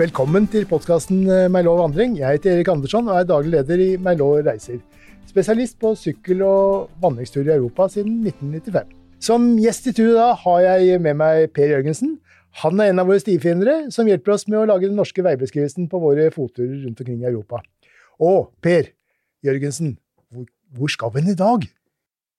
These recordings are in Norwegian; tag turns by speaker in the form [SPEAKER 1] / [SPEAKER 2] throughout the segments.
[SPEAKER 1] Velkommen til podkasten Meilå vandring. Jeg heter Erik Andersson og er daglig leder i Meilå reiser. Spesialist på sykkel- og vandringstur i Europa siden 1995. Som gjest i turen da har jeg med meg Per Jørgensen. Han er en av våre stifinnere som hjelper oss med å lage den norske veibeskrivelsen på våre fotturer rundt omkring i Europa. Og Per Jørgensen, hvor, skal vi i dag?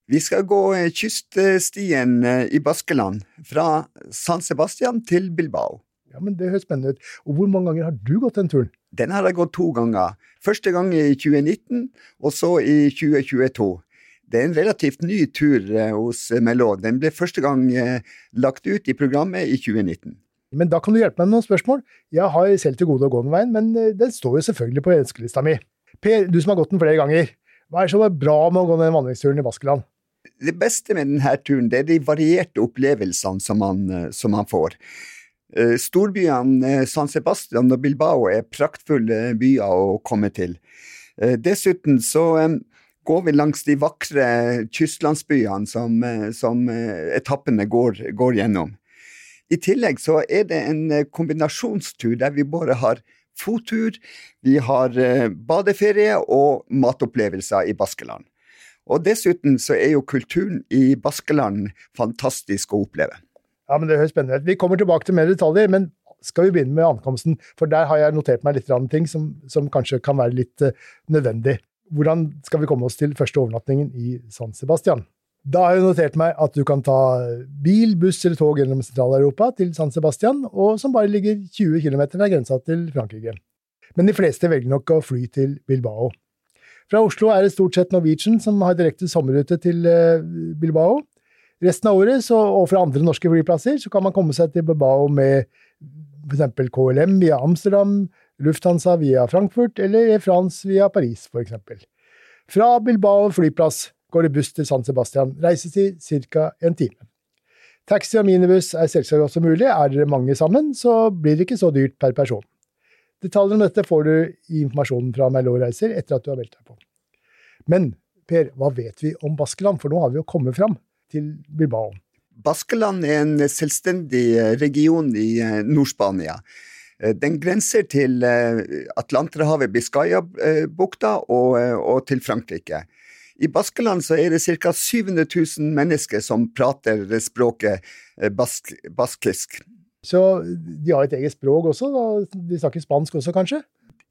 [SPEAKER 2] Vi skal gå kyststien i Baskeland, fra San Sebastian til Bilbao.
[SPEAKER 1] Ja, men Det høres spennende ut. Og Hvor mange ganger har du gått den turen?
[SPEAKER 2] Den har jeg gått to ganger. Første gang i 2019, og så i 2022. Det er en relativt ny tur hos Melod. Den ble første gang lagt ut i programmet i 2019.
[SPEAKER 1] Men da kan du hjelpe meg med noen spørsmål. Jeg har selv til gode å gå den veien, men den står jo selvfølgelig på ønskelista mi. Per, du som har gått den flere ganger. Hva er er bra med å gå den vandringsturen i Baskeland?
[SPEAKER 2] Det beste med denne turen det er de varierte opplevelsene som man, som man får. Storbyene San Sebastian og Bilbao er praktfulle byer å komme til. Dessuten så går vi langs de vakre kystlandsbyene som, som etappene går, går, gjennom. I tillegg så er det en kombinasjonstur der vi bare har fottur, vi har badeferie og matopplevelser i Baskeland. Og dessuten så er jo kulturen i Baskeland fantastisk å oppleve.
[SPEAKER 1] Ja, men Det høres spennende ut. Vi kommer tilbake til mer detaljer, men skal vi begynne med ankomsten? For der har jeg notert meg litt ting som, som kanskje kan være litt uh, nødvendig. Hvordan skal vi komme oss til første overnatningen i San Sebastian? Da har jeg notert meg at du kan ta bil, buss eller tog gjennom Sentral-Europa til San Sebastian, og som bare ligger 20 km fra grensa til Frankrike. Men de fleste velger nok å fly til Bilbao. Fra Oslo er det stort sett Norwegian som har direkte sommerrute til uh, Bilbao. Resten av året, så, og fra andre norske flyplasser, så kan man komme seg til Bilbao med f.eks. KLM via Amsterdam, Lufthansa via Frankfurt eller France via Paris, f.eks. Fra Bilbao flyplass går det buss til San Sebastian, reisetid ca. en time. Taxi og minibuss er selvsagt også mulig, er dere mange sammen, så blir det ikke så dyrt per person. Detaljer om dette får du i informasjonen fra Merlot Reiser etter at du har meldt deg på. Men Per, hva vet vi om Baskeland, for nå har vi jo kommet fram til Bilbao.
[SPEAKER 2] Baskeland er en selvstendig region i Nord-Spania. Den grenser til Atlanterhavet, Biscaya-bukta og, og, til Frankrike. I Baskeland så er det ca. 700 000 mennesker som prater språket bask, baskisk.
[SPEAKER 1] Så de har et eget språk også? Da? De snakker spansk også, kanskje?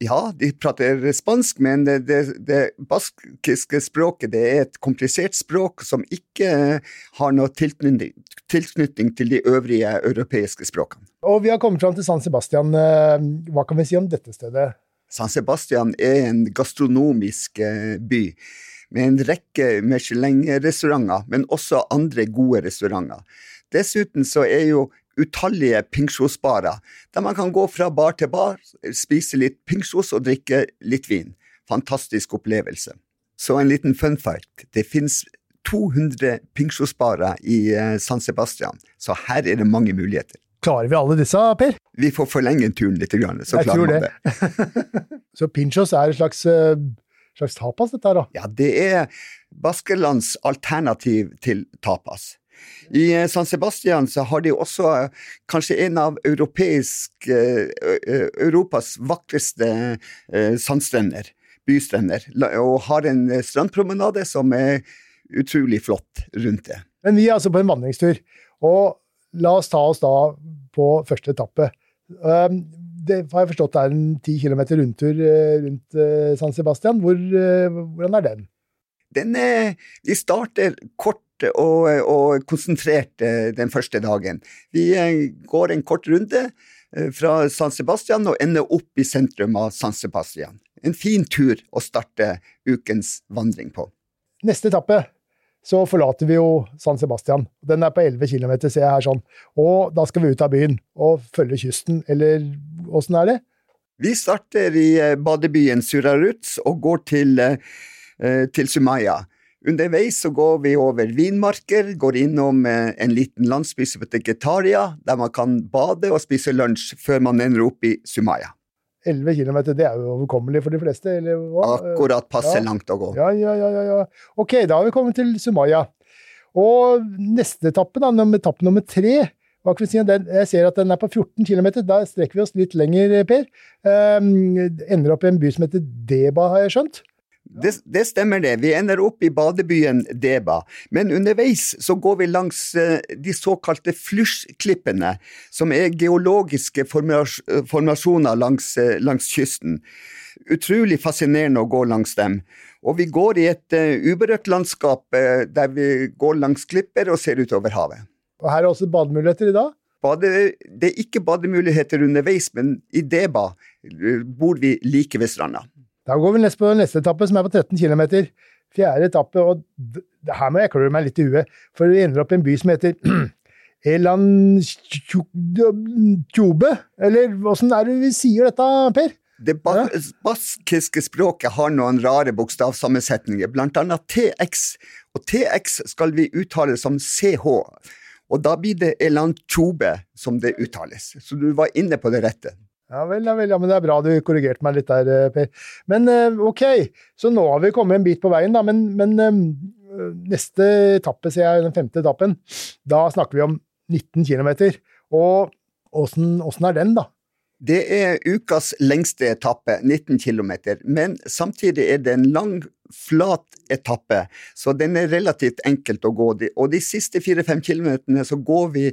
[SPEAKER 2] Ja, de prater spansk, men det, det, det, baskiske språket det er et komplisert språk som ikke har noe tilknytning, tilknytning til de øvrige europeiske språkene.
[SPEAKER 1] Og vi har kommet fram til San Sebastian. Hva kan vi si om dette stedet?
[SPEAKER 2] San Sebastian er en gastronomisk by med en rekke Michelin-restauranter, men også andre gode restauranter. Dessuten så er jo utallige pingsjosbarer, der man kan gå fra bar til bar, spise litt pingsjos og drikke litt vin. Fantastisk opplevelse. Så en liten fun fact. Det finnes 200 pingsjosbarer i San Sebastian, så her er det mange muligheter.
[SPEAKER 1] Klarer vi alle disse, Per?
[SPEAKER 2] Vi får forlenge turen litt, så
[SPEAKER 1] Jeg
[SPEAKER 2] klarer man
[SPEAKER 1] det.
[SPEAKER 2] det.
[SPEAKER 1] så pinchos er et slags, slags tapas, dette her, da?
[SPEAKER 2] Ja, det er Baskelands alternativ til tapas. I San Sebastian så har de også kanskje en av europeisk, Europas vakreste sandstrender, bystrender, og har en strandpromenade som er utrolig flott rundt det.
[SPEAKER 1] Men vi er altså på en vandringstur, og la oss ta oss da på første etappe. Det har jeg forstått er en ti kilometer rundtur rundt San Sebastian. Hvor, hvordan er den?
[SPEAKER 2] Den er, vi starter kort og, og konsentrert den første dagen. Vi går en kort runde fra San Sebastian og ender opp i sentrum av San Sebastian. En fin tur å starte ukens vandring på.
[SPEAKER 1] Neste etappe så forlater vi jo San Sebastian. Den er på 11 km, ser jeg her sånn. Og da skal vi ut av byen og følge kysten, eller åssen er det?
[SPEAKER 2] Vi starter i badebyen Suraruts og går til, til Sumaya. Underveis så går vi over vinmarker, går innom en liten landsby som heter Getaria, der man kan bade og spise lunsj før man ender opp i Sumaya.
[SPEAKER 1] 11 km, det er jo overkommelig for de fleste, eller hva?
[SPEAKER 2] Akkurat passe
[SPEAKER 1] ja.
[SPEAKER 2] langt å gå.
[SPEAKER 1] Ja, ja, ja, ja, ja. Ok, da har vi kommet til Sumaya. Og neste etappe, da, etappe nummer tre, den? Jeg ser at den er på 14 km. Da strekker vi oss litt lenger, Per. Um, ender opp i en by som heter Deba, har jeg skjønt?
[SPEAKER 2] Det, det, stemmer det. Vi ender opp i badebyen Deba. Men underveis så går vi langs uh, de såkalte flusjklippene, som er geologiske formasjoner langs, uh, langs, kysten. Utrolig fascinerende å gå langs dem. Og vi går i et uh, uberørt landskap der vi går langs klipper og ser utover havet.
[SPEAKER 1] Og her er også bademuligheter i dag?
[SPEAKER 2] Bade, det er ikke bademuligheter underveis, men i Deba bor vi like ved stranda.
[SPEAKER 1] Da går vi på neste etappe, som er på 13 km. Fjerde etappe, og her må jeg klø meg litt i huet, for vi ender opp i en by som heter Elan Eller åssen er det vi sier dette, Per?
[SPEAKER 2] Det baskiske språket har noen rare bokstavsammensetninger, blant annet TX, og TX skal vi uttale som CH. Og da blir det Elan som det uttales. Så du var inne på det rette.
[SPEAKER 1] Ja vel, ja vel, ja, men det er bra du korrigerte meg litt der, eh, Per. Men eh, ok, så nå har vi kommet en bit på veien, da. Men, men eh, neste etappe, ser jeg, den femte etappen, da snakker vi om 19 km. Og åssen er den, da?
[SPEAKER 2] Det er ukas lengste etappe, 19 km, men samtidig er det en lang, flat etappe, så den er relativt enkelt å gå. Og de siste fire-fem kilometerne så går vi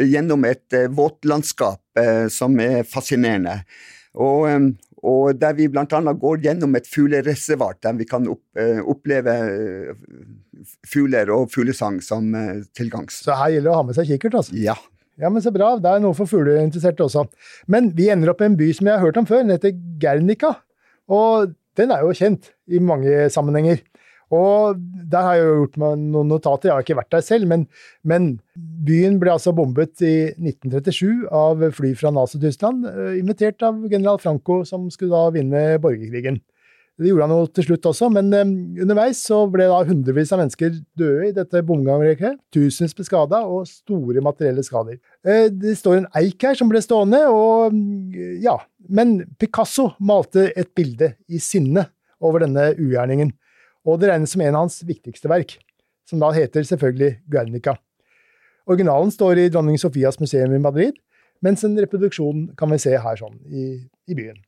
[SPEAKER 2] gjennom et uh, våtlandskap uh, som er fascinerende. Og, og der vi bl.a. går gjennom et fuglereservat, der vi kan opp, oppleve fugler og fuglesang som tilgangs.
[SPEAKER 1] Så her gjelder det å ha med seg kikkert, altså?
[SPEAKER 2] Ja.
[SPEAKER 1] Ja, men Så bra. Det er noe for fugleinteresserte også. Men vi ender opp i en by som jeg har hørt om før. Den heter Guernica. Og den er jo kjent i mange sammenhenger. Og der har jeg jo gjort meg noen notater. Jeg har ikke vært der selv, men, men byen ble altså bombet i 1937 av fly fra Nazi-Tyskland, eh, invitert av general Franco, som skulle da vinne borgerkrigen. Det gjorde han jo til slutt også, men um, underveis så ble da hundrevis av mennesker døde i dette bomgangrekket. Tusenvis ble skada, og store materielle skader. Uh, det står en eik her som ble stående, og uh, ja. Men Picasso malte et bilde i sinne over denne ugjerningen, og det regnes som en av hans viktigste verk, som da heter selvfølgelig Guernica. Originalen står i Dronning Sofias museum i Madrid, mens en reproduksjon kan vi se her sånn i, i byen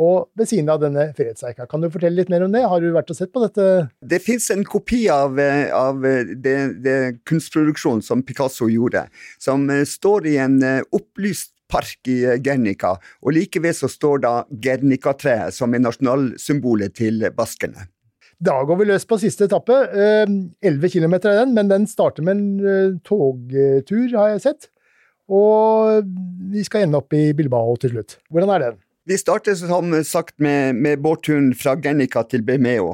[SPEAKER 1] og ved siden av denne fredseika. Kan du fortelle litt mer om det? Har du vært og sett på dette?
[SPEAKER 2] Det fins en kopi av, eh, av eh, det, det kunstproduksjonen som Picasso gjorde, som eh, står i en opplyst park i Gernica, og like ved så står da Gernica-treet som er nasjonalsymbolet til baskene.
[SPEAKER 1] Da går vi løs på siste etappe. 11 km er den, men den starter med en togtur, har jeg sett. Og vi skal ende opp i Bilbao til slutt. Hvordan er den?
[SPEAKER 2] Vi starter som sagt med, med båtturen fra Gernica til Bemeo.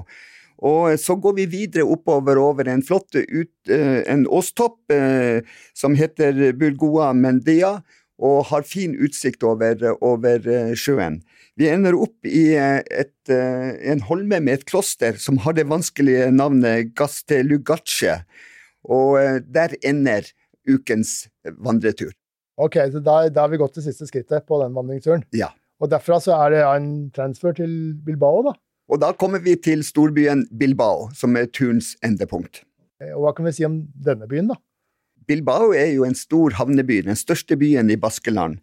[SPEAKER 2] Og så går vi videre oppover over en flott ut, eh, en åstopp eh, som heter Burgoa Mendia, og har fin utsikt over, over eh, sjøen. Vi ender opp i et, en holme med et kloster som har det vanskelige navnet Gastelugace, og der ender ukens vandretur.
[SPEAKER 1] Ok, så da, da har vi gått til siste skrittet på den vandringsturen?
[SPEAKER 2] Ja.
[SPEAKER 1] Og derfra så er det en transfer til Bilbao, da.
[SPEAKER 2] Og da kommer vi til storbyen Bilbao, som er turens endepunkt.
[SPEAKER 1] Eh, og hva kan vi si om denne byen, da?
[SPEAKER 2] Bilbao er jo en stor havneby, den største byen i Baskeland,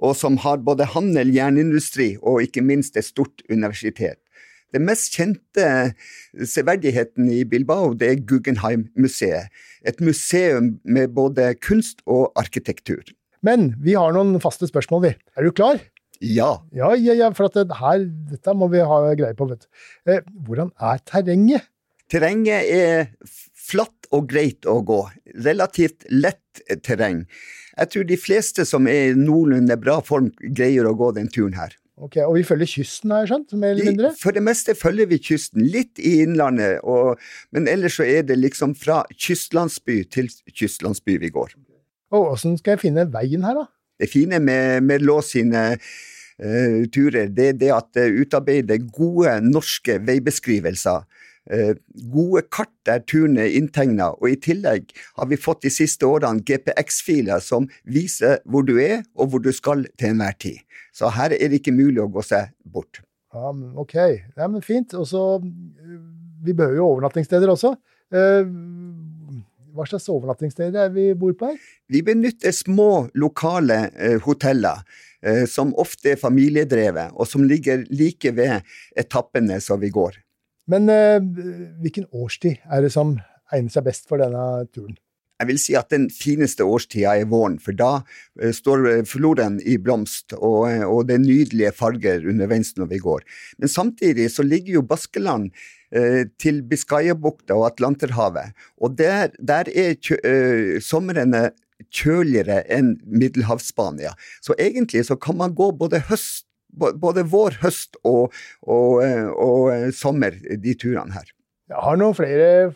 [SPEAKER 2] og som har både handel, jernindustri og ikke minst et stort universitet. Den mest kjente severdigheten i Bilbao det er Guggenheim-museet. Et museum med både kunst og arkitektur.
[SPEAKER 1] Men vi har noen faste spørsmål, vi. Er du klar?
[SPEAKER 2] Ja.
[SPEAKER 1] Ja, ja, ja for det her, dette må vi ha greie på. vet du. Eh, hvordan er terrenget?
[SPEAKER 2] Terrenget er flatt og greit å gå. Relativt lett terreng. Jeg tror de fleste som er i noenlunde bra form, greier å gå den turen her.
[SPEAKER 1] Ok, Og vi følger kysten, har jeg skjønt? mer eller mindre?
[SPEAKER 2] For det meste følger vi kysten, litt i innlandet, og, men ellers så er det liksom fra kystlandsby til kystlandsby vi går.
[SPEAKER 1] Og Åssen skal jeg finne veien her, da?
[SPEAKER 2] Det fine med, med Lås sine uh, turer, det er det at det utarbeider gode norske veibeskrivelser. Uh, gode kart der turene er inntegna, og i tillegg har vi fått de siste årene GPX-filer som viser hvor du er og hvor du skal til enhver tid. Så her er det ikke mulig å gå seg bort.
[SPEAKER 1] Ja, ok, ja, men fint. Og så Vi behøver jo overnattingssteder også. Uh, hva slags overnattingssteder er vi bor på her?
[SPEAKER 2] Vi benytter små, lokale eh, hoteller, eh, som ofte er familiedrevet, og som ligger like ved etappene som vi går.
[SPEAKER 1] Men eh, hvilken årstid er det som egner seg best for denne turen?
[SPEAKER 2] Jeg vil si at den fineste årstida er våren, for da uh, står floren i blomst, og, og, det er nydelige farger underveis når vi går. Men samtidig så ligger jo Baskeland til Biscayabukta og Atlanterhavet, og der, der er kjø, uh, somrene kjøligere enn Middelhavsspania. Så egentlig så kan man gå både høst både vår, høst og, og, og sommer, de turene her.
[SPEAKER 1] Jeg har noen flere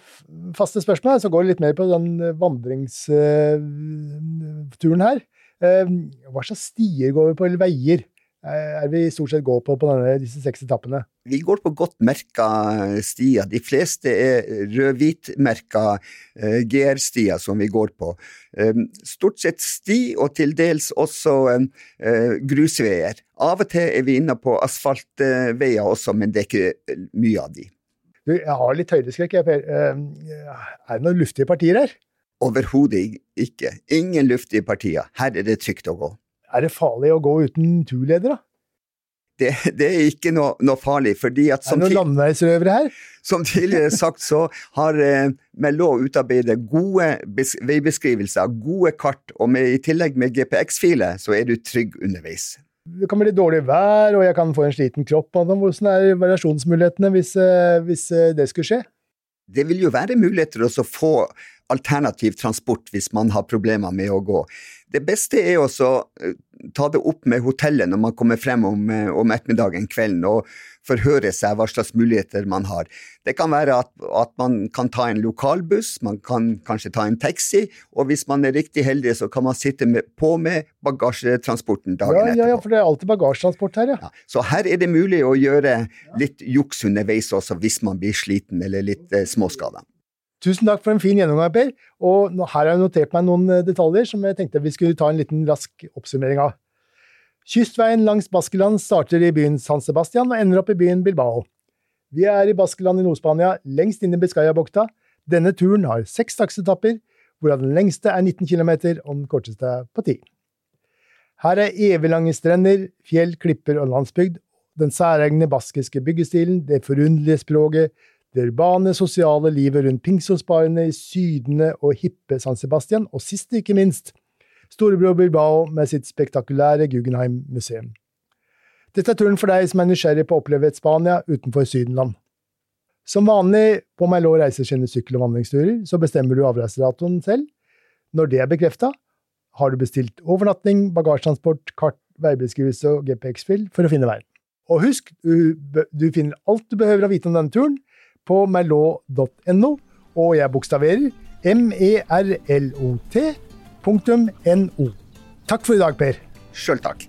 [SPEAKER 1] faste spørsmål, så går litt mer på den eh, vandringsturen her. Eh, hva slags stier går vi på, eller veier er vi stort sett går på på denne, disse seks etappene?
[SPEAKER 2] Vi går på godt merka stier. De fleste er rød-hvit-merka eh, GR-stier som vi går på. Stort sett sti, og til dels også grusveier. Av og til er vi inne på asfaltveier også, men det er ikke mye av de.
[SPEAKER 1] Du, jeg har litt høydeskrekk. Ehm, er det noen luftige partier her?
[SPEAKER 2] Overhodet ikke. Ingen luftige partier. Her er det trygt å gå.
[SPEAKER 1] Er det farlig å gå uten turleder, da?
[SPEAKER 2] Det, det, er ikke noe, noe, farlig. fordi at
[SPEAKER 1] Er det noen landeveisrøvere her?
[SPEAKER 2] Som tidligere sagt, så har eh, å utarbeidet gode veibeskrivelser, gode kart, og med, i tillegg med GPX-filer, så er du trygg underveis
[SPEAKER 1] det kan bli dårlig vær, og jeg kan få en sliten kropp. Hvordan er variasjonsmulighetene hvis, eh, hvis eh, det skulle skje?
[SPEAKER 2] Det vil jo være muligheter å få alternativ transport hvis man har problemer med å gå. Det beste er også å eh, ta det opp med hotellet når man kommer frem om, om ettermiddagen, kvelden, og forhøre seg hva slags muligheter man har. Det kan være at, at, man kan ta en lokalbuss, man kan kanskje ta en taxi, og hvis man er riktig heldig, så kan man sitte med, på med bagasjetransporten dagen
[SPEAKER 1] ja,
[SPEAKER 2] etterpå.
[SPEAKER 1] Ja, ja, for det er alltid bagasjetransport her, ja. ja.
[SPEAKER 2] Så her er det mulig å gjøre litt juks underveis også, hvis man blir sliten eller litt eh, småskada.
[SPEAKER 1] Tusen takk for en fin gjennomgang, Per. Og her har jeg notert meg noen eh, detaljer som jeg tenkte vi skulle ta en liten rask oppsummering av. Kystveien langs Baskeland starter i byen San Sebastian og ender opp i byen Bilbao. Vi er i Baskeland i Nord-Spania, lengst inn i Biscayabukta. Denne turen har seks taksetapper, hvorav den lengste er 19 km og den korteste på 10. Her er eviglange strender, fjell, klipper og landsbygd, den særegne baskiske byggestilen, det forunderlige språket, det urbane, sosiale livet rundt Pingsosbarene i sydende og hippe San Sebastian, og sist, ikke minst, storebror Bilbao med sitt spektakulære Guggenheim-museum. Dette er turen for deg som er nysgjerrig på å oppleve et Spania utenfor Sydenland. Som vanlig på Merlot sine sykkel- og vandringsturer, så bestemmer du avreisedatoen selv. Når det er bekrefta, har du bestilt overnatting, bagasjetransport, kart, veibeskrivelse og GPX-fil for å finne veien. Og husk, du, du, finner alt du behøver å vite om denne turen på merlot.no, og jeg bokstaverer M-E-R-L-O-T Takk for i dag, Per.
[SPEAKER 2] Sjøl takk.